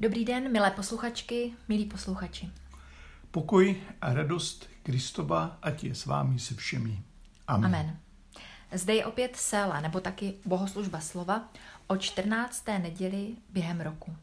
Dobrý den, milé posluchačky, milí posluchači. Pokoj a radost Kristova, ať je s vámi se všemi. Amen. Amen. Zde je opět sela, nebo taky bohoslužba slova, o 14. neděli během roku.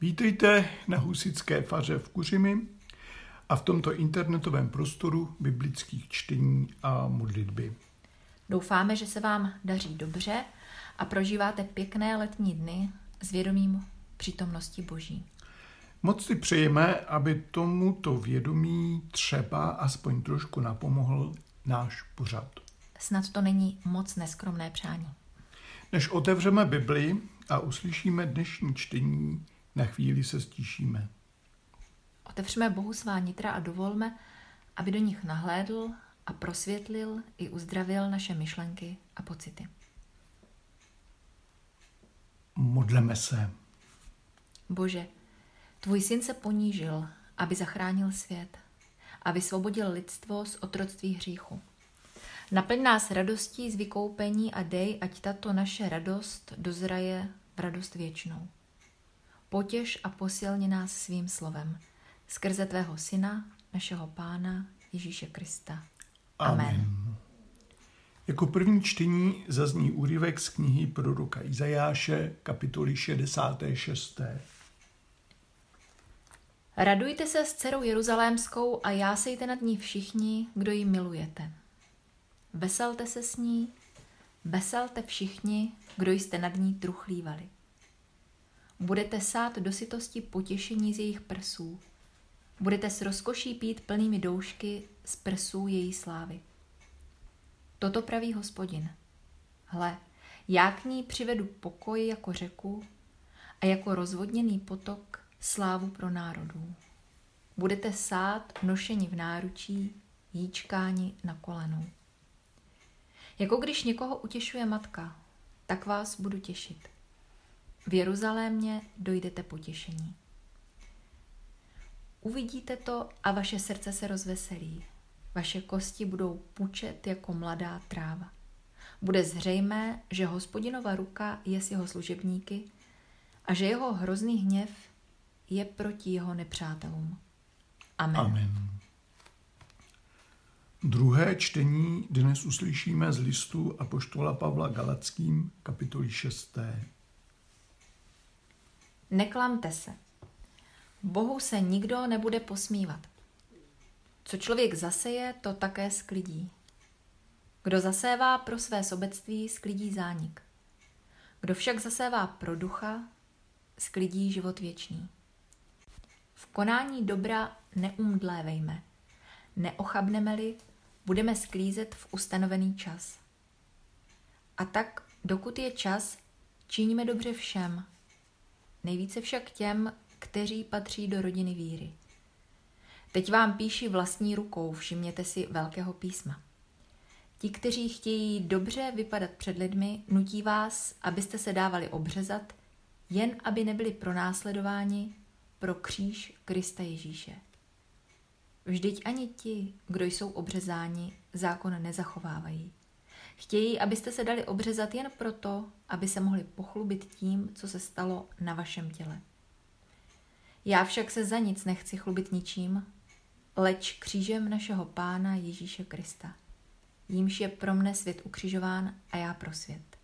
Vítejte na Husické faře v Kuřimi a v tomto internetovém prostoru biblických čtení a modlitby. Doufáme, že se vám daří dobře a prožíváte pěkné letní dny s vědomím přítomnosti Boží. Moc si přejeme, aby tomuto vědomí třeba aspoň trošku napomohl náš pořad. Snad to není moc neskromné přání. Než otevřeme Bibli a uslyšíme dnešní čtení, na chvíli se stíšíme. Otevřeme Bohu svá nitra a dovolme, aby do nich nahlédl a prosvětlil i uzdravil naše myšlenky a pocity. Modleme se. Bože, tvůj syn se ponížil, aby zachránil svět a vysvobodil lidstvo z otroctví hříchu. Naplň nás radostí z vykoupení a dej, ať tato naše radost dozraje v radost věčnou. Potěž a posilni nás svým slovem, skrze tvého syna, našeho pána Ježíše Krista. Amen. Amen. Jako první čtení zazní úryvek z knihy proroka Izajáše, kapitoly 66. Radujte se s dcerou Jeruzalémskou a jásejte nad ní všichni, kdo ji milujete. Veselte se s ní, veselte všichni, kdo jste nad ní truchlívali. Budete sát do sytosti potěšení z jejich prsů. Budete s rozkoší pít plnými doušky z prsů její slávy. Toto praví hospodin. Hle, já k ní přivedu pokoj jako řeku a jako rozvodněný potok slávu pro národů. Budete sát nošeni v náručí, jíčkáni na kolenou. Jako když někoho utěšuje matka, tak vás budu těšit. V Jeruzalémě dojdete potěšení. Uvidíte to a vaše srdce se rozveselí. Vaše kosti budou pučet jako mladá tráva. Bude zřejmé, že hospodinova ruka je s jeho služebníky a že jeho hrozný hněv je proti jeho nepřátelům. Amen. Amen. Druhé čtení dnes uslyšíme z listu Apoštola Pavla Galackým, kapitoly 6. Neklamte se. Bohu se nikdo nebude posmívat. Co člověk zaseje, to také sklidí. Kdo zasévá pro své sobectví, sklidí zánik. Kdo však zasévá pro ducha, sklidí život věčný. V konání dobra neumdlévejme. Neochabneme-li, budeme sklízet v ustanovený čas. A tak, dokud je čas, činíme dobře všem. Nejvíce však těm, kteří patří do rodiny víry. Teď vám píši vlastní rukou, všimněte si velkého písma. Ti, kteří chtějí dobře vypadat před lidmi, nutí vás, abyste se dávali obřezat, jen aby nebyli pronásledováni pro kříž Krista Ježíše. Vždyť ani ti, kdo jsou obřezáni, zákon nezachovávají. Chtějí, abyste se dali obřezat jen proto, aby se mohli pochlubit tím, co se stalo na vašem těle. Já však se za nic nechci chlubit ničím, leč křížem našeho Pána Ježíše Krista. Jímž je pro mne svět ukřižován a já pro svět.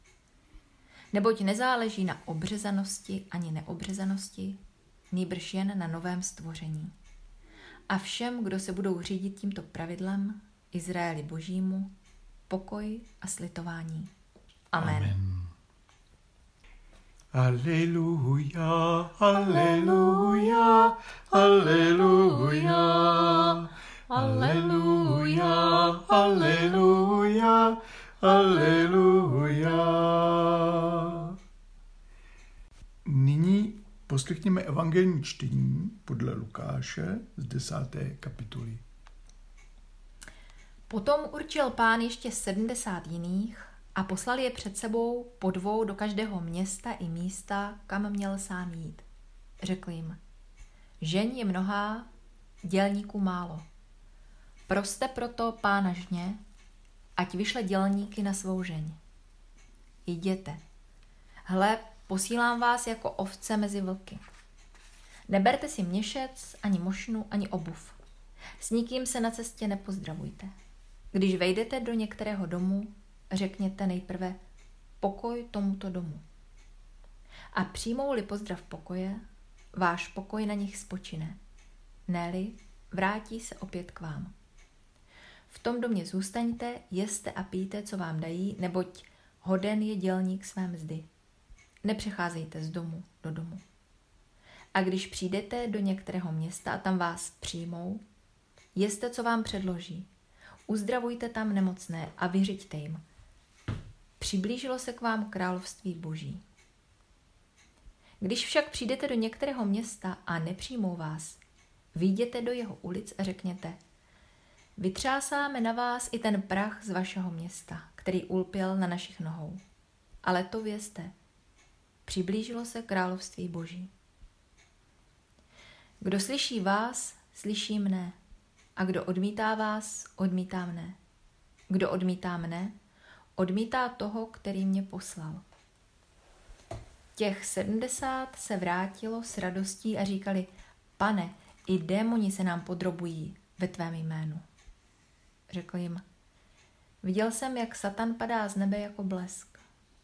Neboť nezáleží na obřezanosti ani neobřezanosti, nýbrž jen na novém stvoření. A všem, kdo se budou řídit tímto pravidlem, Izraeli božímu, pokoj a slitování. Amen. Amen. Aleluja, aleluja, aleluja, aleluja, aleluja, aleluja. Nyní poslechněme evangelní čtení podle Lukáše z desáté kapitoly. Potom určil pán ještě sedmdesát jiných a poslal je před sebou po dvou do každého města i místa, kam měl sám jít. Řekl jim, žen je mnohá, dělníků málo. Proste proto pána žně, ať vyšle dělníky na svou žeň. Jděte. Hle, posílám vás jako ovce mezi vlky. Neberte si měšec, ani mošnu, ani obuv. S nikým se na cestě nepozdravujte. Když vejdete do některého domu, řekněte nejprve pokoj tomuto domu. A přijmou-li pozdrav pokoje, váš pokoj na nich spočine. Néli, vrátí se opět k vám. V tom domě zůstaňte, jeste a píte, co vám dají, neboť hoden je dělník své mzdy. Nepřecházejte z domu do domu. A když přijdete do některého města a tam vás přijmou, jeste, co vám předloží. Uzdravujte tam nemocné a vyřiďte jim. Přiblížilo se k vám království boží. Když však přijdete do některého města a nepřijmou vás, vyjděte do jeho ulic a řekněte, vytřásáme na vás i ten prach z vašeho města, který ulpěl na našich nohou. Ale to vězte, přiblížilo se království boží. Kdo slyší vás, slyší mne. A kdo odmítá vás, odmítá mne. Kdo odmítá mne, odmítá toho, který mě poslal. Těch sedmdesát se vrátilo s radostí a říkali, pane, i démoni se nám podrobují ve tvém jménu. Řekl jim, viděl jsem, jak Satan padá z nebe jako blesk,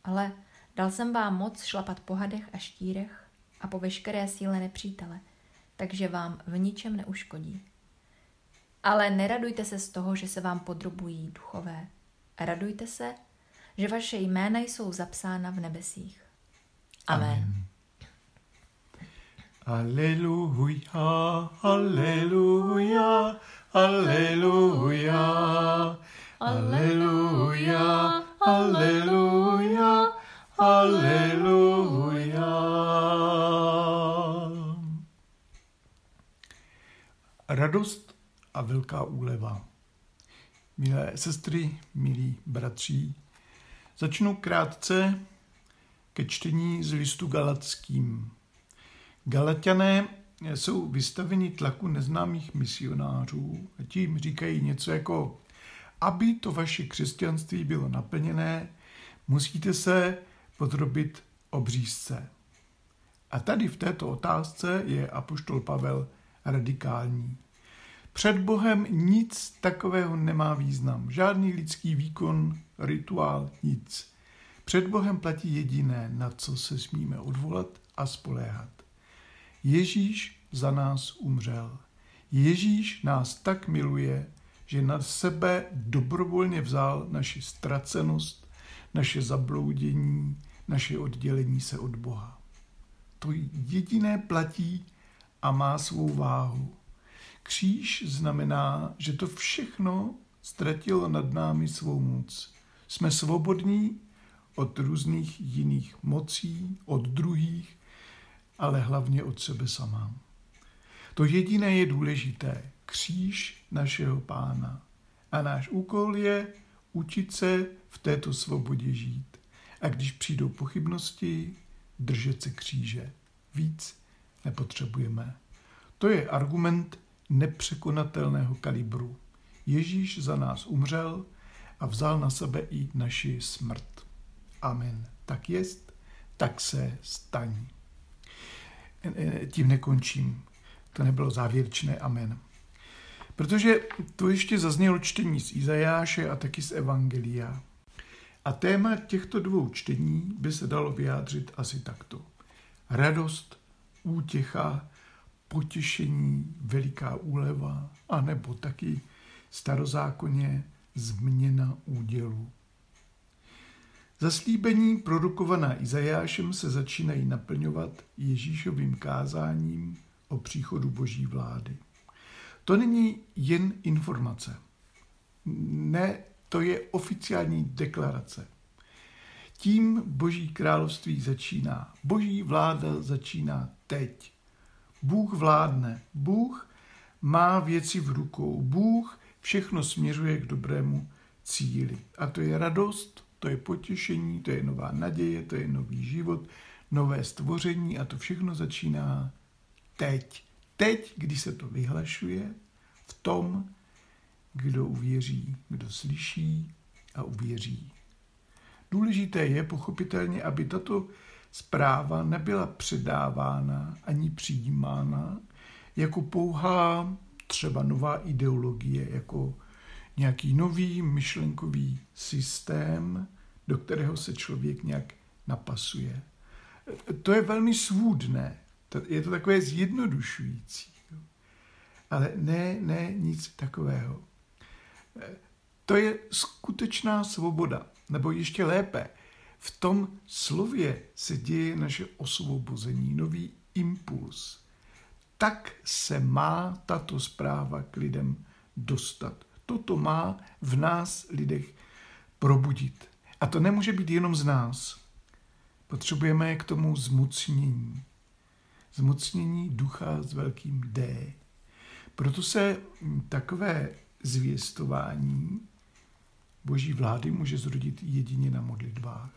ale dal jsem vám moc šlapat po hadech a štírech a po veškeré síle nepřítele, takže vám v ničem neuškodí. Ale neradujte se z toho, že se vám podrobují duchové. Radujte se, že vaše jména jsou zapsána v nebesích. Amen. Aleluja, aleluja, aleluja, aleluja, aleluja, aleluja. Radost a velká úleva. Milé sestry, milí bratří, začnu krátce ke čtení z listu Galackým. Galatiané jsou vystaveni tlaku neznámých misionářů a tím říkají něco jako aby to vaše křesťanství bylo naplněné, musíte se podrobit obřízce. A tady v této otázce je apoštol Pavel radikální. Před Bohem nic takového nemá význam. Žádný lidský výkon, rituál, nic. Před Bohem platí jediné, na co se smíme odvolat a spoléhat. Ježíš za nás umřel. Ježíš nás tak miluje, že na sebe dobrovolně vzal naši ztracenost, naše zabloudění, naše oddělení se od Boha. To jediné platí a má svou váhu. Kříž znamená, že to všechno ztratilo nad námi svou moc. Jsme svobodní od různých jiných mocí, od druhých, ale hlavně od sebe samá. To jediné je důležité, kříž našeho pána. A náš úkol je učit se v této svobodě žít. A když přijdou pochybnosti, držet se kříže. Víc nepotřebujeme. To je argument nepřekonatelného kalibru. Ježíš za nás umřel a vzal na sebe i naši smrt. Amen. Tak jest, tak se staní. Tím nekončím. To nebylo závěrečné amen. Protože to ještě zaznělo čtení z Izajáše a taky z Evangelia. A téma těchto dvou čtení by se dalo vyjádřit asi takto. Radost, útěcha, potěšení, veliká úleva, anebo taky starozákonně změna údělu. Zaslíbení produkovaná Izajášem se začínají naplňovat Ježíšovým kázáním o příchodu boží vlády. To není jen informace. Ne, to je oficiální deklarace. Tím boží království začíná. Boží vláda začíná teď. Bůh vládne. Bůh má věci v rukou. Bůh všechno směřuje k dobrému cíli. A to je radost, to je potěšení, to je nová naděje, to je nový život, nové stvoření a to všechno začíná teď. Teď, když se to vyhlašuje, v tom, kdo uvěří, kdo slyší a uvěří. Důležité je pochopitelně, aby tato zpráva nebyla předávána ani přijímána jako pouhá třeba nová ideologie, jako nějaký nový myšlenkový systém, do kterého se člověk nějak napasuje. To je velmi svůdné, je to takové zjednodušující. Ale ne, ne, nic takového. To je skutečná svoboda, nebo ještě lépe, v tom slově se děje naše osvobození, nový impuls. Tak se má tato zpráva k lidem dostat. Toto má v nás lidech probudit. A to nemůže být jenom z nás. Potřebujeme k tomu zmocnění. Zmocnění ducha s velkým D. Proto se takové zvěstování boží vlády může zrodit jedině na modlitbách.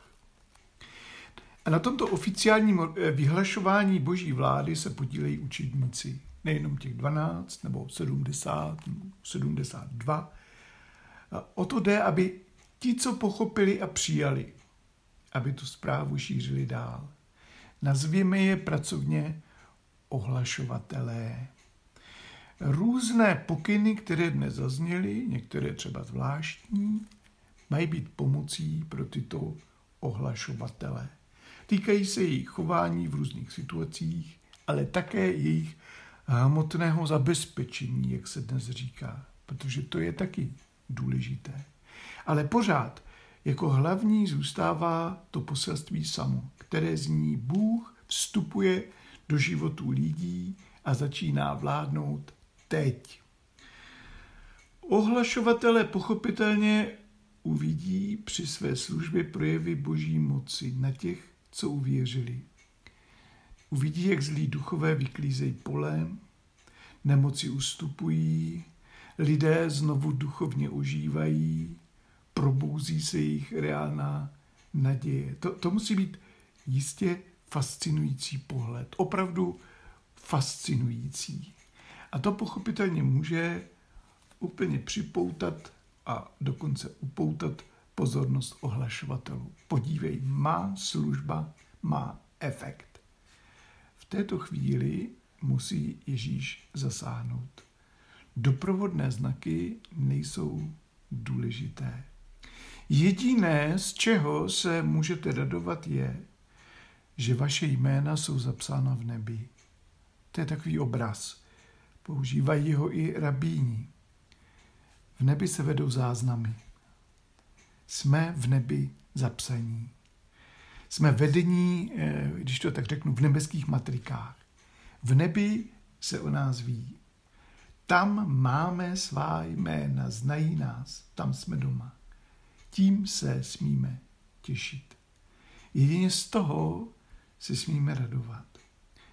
A na tomto oficiálním eh, vyhlašování boží vlády se podílejí učedníci. Nejenom těch 12 nebo 70, 72. A o to jde, aby ti, co pochopili a přijali, aby tu zprávu šířili dál. Nazvěme je pracovně ohlašovatelé. Různé pokyny, které dnes zazněly, některé třeba zvláštní, mají být pomocí pro tyto ohlašovatele. Týkají se jejich chování v různých situacích, ale také jejich hmotného zabezpečení, jak se dnes říká, protože to je taky důležité. Ale pořád jako hlavní zůstává to poselství samo, které zní Bůh vstupuje do životů lidí a začíná vládnout teď. Ohlašovatele pochopitelně uvidí při své službě projevy boží moci na těch, co uvěřili. Uvidí, jak zlí duchové vyklízejí pole, nemoci ustupují, lidé znovu duchovně ožívají, probouzí se jejich reálná naděje. To, to musí být jistě fascinující pohled, opravdu fascinující. A to pochopitelně může úplně připoutat a dokonce upoutat pozornost ohlašovatelů. Podívej, má služba, má efekt. V této chvíli musí Ježíš zasáhnout. Doprovodné znaky nejsou důležité. Jediné, z čeho se můžete radovat, je, že vaše jména jsou zapsána v nebi. To je takový obraz. Používají ho i rabíni. V nebi se vedou záznamy. Jsme v nebi zapsaní. Jsme vedení, eh, když to tak řeknu, v nebeských matrikách. V nebi se o nás ví. Tam máme svá jména, znají nás, tam jsme doma. Tím se smíme těšit. Jedině z toho se smíme radovat.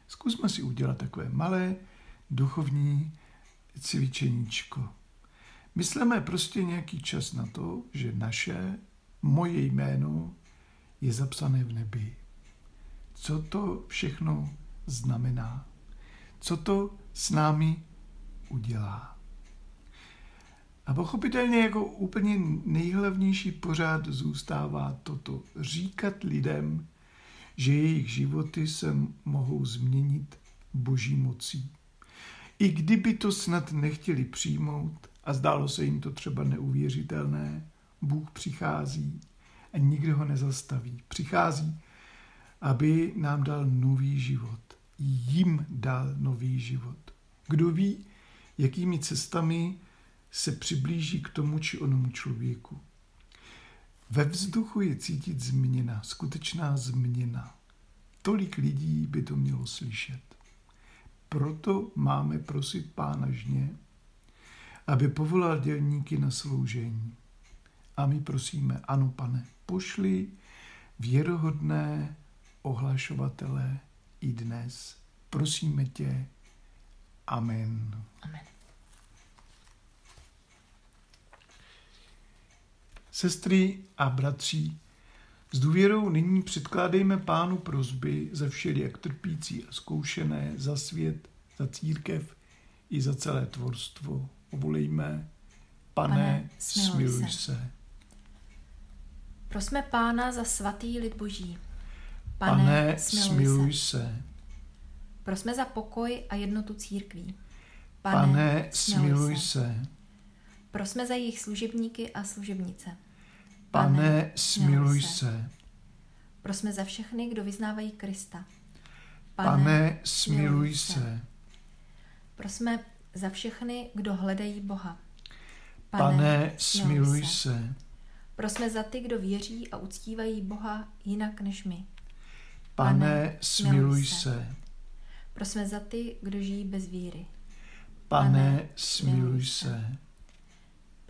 Zkusme si udělat takové malé duchovní cvičeníčko. Myslíme prostě nějaký čas na to, že naše, moje jméno je zapsané v nebi. Co to všechno znamená? Co to s námi udělá? A pochopitelně jako úplně nejhlavnější pořád zůstává toto. Říkat lidem, že jejich životy se mohou změnit boží mocí. I kdyby to snad nechtěli přijmout a zdálo se jim to třeba neuvěřitelné, Bůh přichází a nikdo ho nezastaví. Přichází, aby nám dal nový život. Jim dal nový život. Kdo ví, jakými cestami se přiblíží k tomu či onomu člověku. Ve vzduchu je cítit změna, skutečná změna. Tolik lidí by to mělo slyšet. Proto máme prosit Pána žně, aby povolal dělníky na sloužení. A my prosíme, ano pane, pošli věrohodné ohlašovatele i dnes. Prosíme tě. Amen. Amen. Sestry a bratři, s důvěrou nyní předkládejme pánu prozby za všelijak trpící a zkoušené, za svět, za církev i za celé tvorstvo. Volejme, pane, pane smiluj, smiluj se. se. Prosme pána za svatý lid boží. Pane, smiluj se. Prosme za pokoj a jednotu církví. Pane, Pane smiluj se. se. Prosme za jejich služebníky a služebnice. Pane, Pane smiluj se. se. Prosme za všechny, kdo vyznávají Krista. Pane, Pane smiluj se. se. Prosme za všechny, kdo hledají Boha. Pane, Pane smiluj se. se. Prosme za ty, kdo věří a uctívají Boha jinak než my. Pane, Pane smiluj se. se. Prosme za ty, kdo žijí bez víry. Pane, Pane smiluj se. se.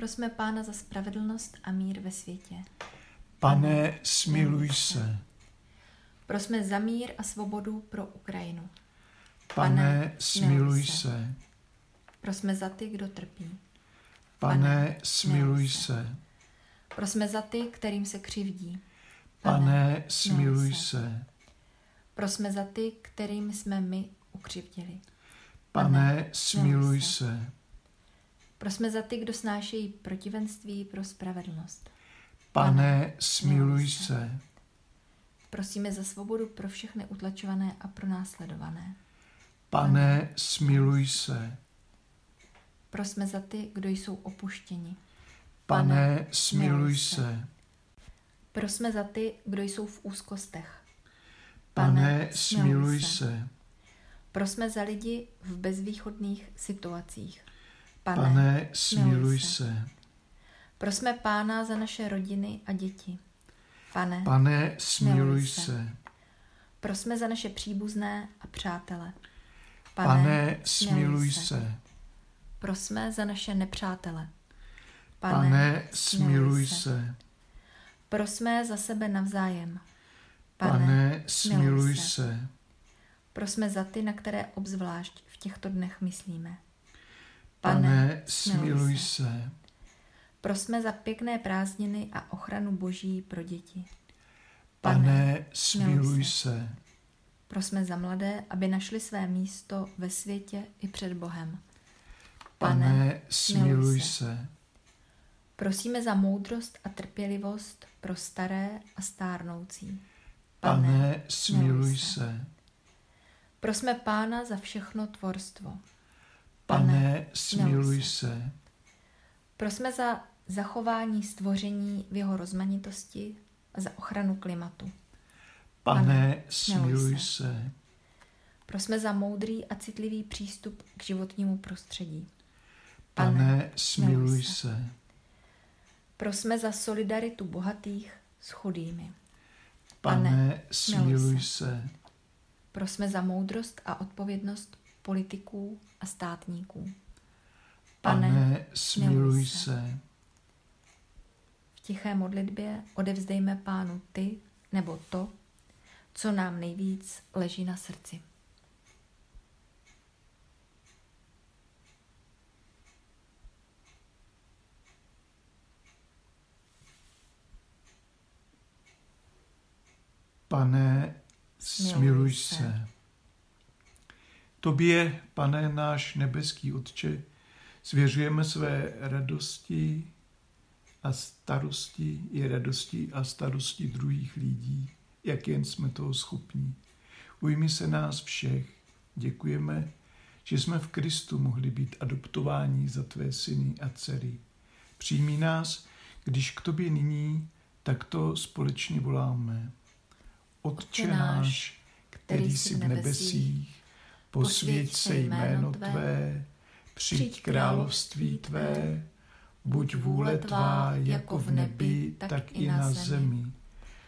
Prosme Pána za spravedlnost a mír ve světě. Pane, smiluj se. Prosme za mír a svobodu pro Ukrajinu. Pane, smiluj se. Prosme za ty, kdo trpí. Pane, smiluj se. Prosme za ty, kterým se křivdí. Pane, smiluj se. Prosme za ty, kterým jsme my ukřivdili. Pane, smiluj se. Prosme za ty, kdo snášejí protivenství pro spravedlnost. Pane, smiluj se. Prosíme za svobodu pro všechny utlačované a pro následované. Pane, smiluj se. Prosme za ty, kdo jsou opuštěni. Pane, smiluj se. Prosme za ty, kdo jsou v úzkostech. Pane, smiluj se. Prosme za lidi v bezvýchodných situacích. Pane, Pane smiluj se. Prosme Pána za naše rodiny a děti. Pane, Pane smiluj se. se. Prosme za naše příbuzné a přátele. Pane, Pane smiluj se. se. Prosme za naše nepřátele. Pane, Pane smiluj se. se. Prosme za sebe navzájem. Pane, Pane smiluj se. se. Prosme za ty, na které obzvlášť v těchto dnech myslíme. Pane, Pane smiluj se. se. Prosme za pěkné prázdniny a ochranu Boží pro děti. Pane, Pane smiluj se. se. Prosme za mladé, aby našli své místo ve světě i před Bohem. Pane, Pane smiluj se. se. Prosíme za moudrost a trpělivost pro staré a stárnoucí. Pane, Pane smiluj se. se. Prosme Pána za všechno tvorstvo. Pane, smiluj se. se. Prosme za zachování stvoření v jeho rozmanitosti a za ochranu klimatu. Pane, Pane smiluj se. se. Prosme za moudrý a citlivý přístup k životnímu prostředí. Pane, Pane smiluj se. se. Prosme za solidaritu bohatých s chudými. Pane, Pane smiluj se. se. Prosme za moudrost a odpovědnost politiků a státníků. Pane, Pane smiluj se. se. V tiché modlitbě odevzdejme Pánu ty nebo to, co nám nejvíc leží na srdci. Pane, smiluj se. Tobě, pane náš nebeský Otče, svěřujeme své radosti a starosti i radosti a starosti druhých lidí, jak jen jsme toho schopní. Ujmi se nás všech. Děkujeme, že jsme v Kristu mohli být adoptováni za tvé syny a dcery. Přijmi nás, když k tobě nyní takto společně voláme. Otče náš, který jsi v nebesích, posvěď se jméno Tvé, přijď království Tvé, buď vůle Tvá jako v nebi, tak i na zemi.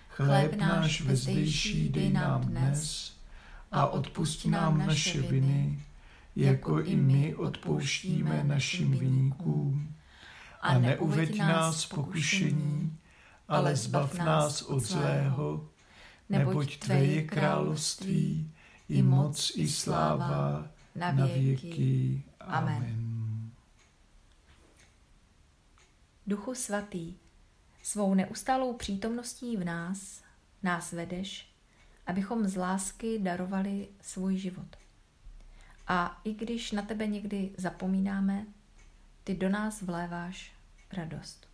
Chléb náš vezdejší dej nám dnes a odpust nám naše viny, jako i my odpouštíme našim viníkům. A neuveď nás pokušení, ale zbav nás od zlého, neboť Tvé je království, i moc, i sláva, na věky. Amen. Duchu svatý, svou neustálou přítomností v nás, nás vedeš, abychom z lásky darovali svůj život. A i když na tebe někdy zapomínáme, ty do nás vléváš radost.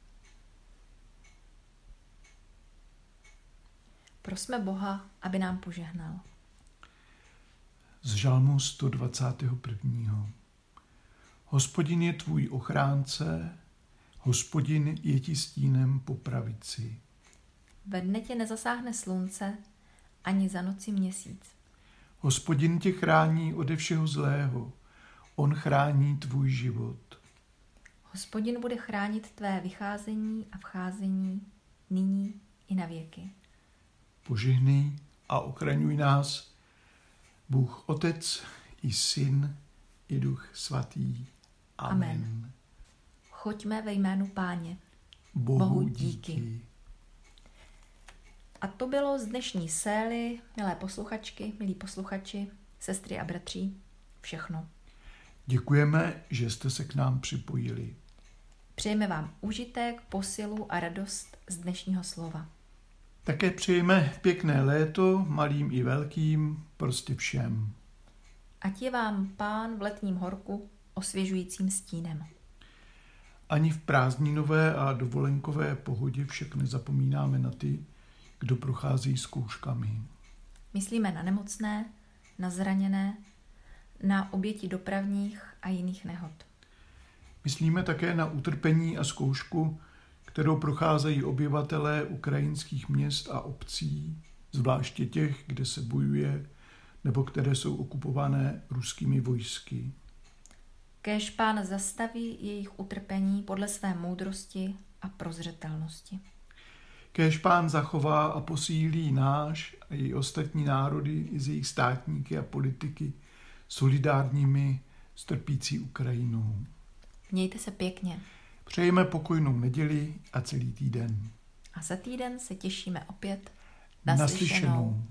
Prosme Boha, aby nám požehnal. Z žalmu 121. Hospodin je tvůj ochránce, hospodin je ti stínem po pravici. Ve dne tě nezasáhne slunce, ani za noci měsíc. Hospodin tě chrání ode všeho zlého, on chrání tvůj život. Hospodin bude chránit tvé vycházení a vcházení nyní i na věky. Požehnej a ochraňuj nás, Bůh Otec i Syn i Duch Svatý. Amen. Amen. Choďme ve jménu Páně. Bohu, Bohu díky. díky. A to bylo z dnešní sély, milé posluchačky, milí posluchači, sestry a bratří, všechno. Děkujeme, že jste se k nám připojili. Přejeme vám užitek, posilu a radost z dnešního slova. Také přejeme pěkné léto, malým i velkým, prostě všem. Ať je vám pán v letním horku osvěžujícím stínem. Ani v prázdninové a dovolenkové pohodě však nezapomínáme na ty, kdo prochází zkouškami. Myslíme na nemocné, na zraněné, na oběti dopravních a jiných nehod. Myslíme také na utrpení a zkoušku, kterou procházejí obyvatelé ukrajinských měst a obcí, zvláště těch, kde se bojuje nebo které jsou okupované ruskými vojsky. Kéž pán zastaví jejich utrpení podle své moudrosti a prozřetelnosti. Kéž pán zachová a posílí náš a i ostatní národy i z jejich státníky a politiky solidárními s trpící Ukrajinou. Mějte se pěkně. Přejeme pokojnou neděli a celý týden. A za týden se těšíme opět na, na slyšenou.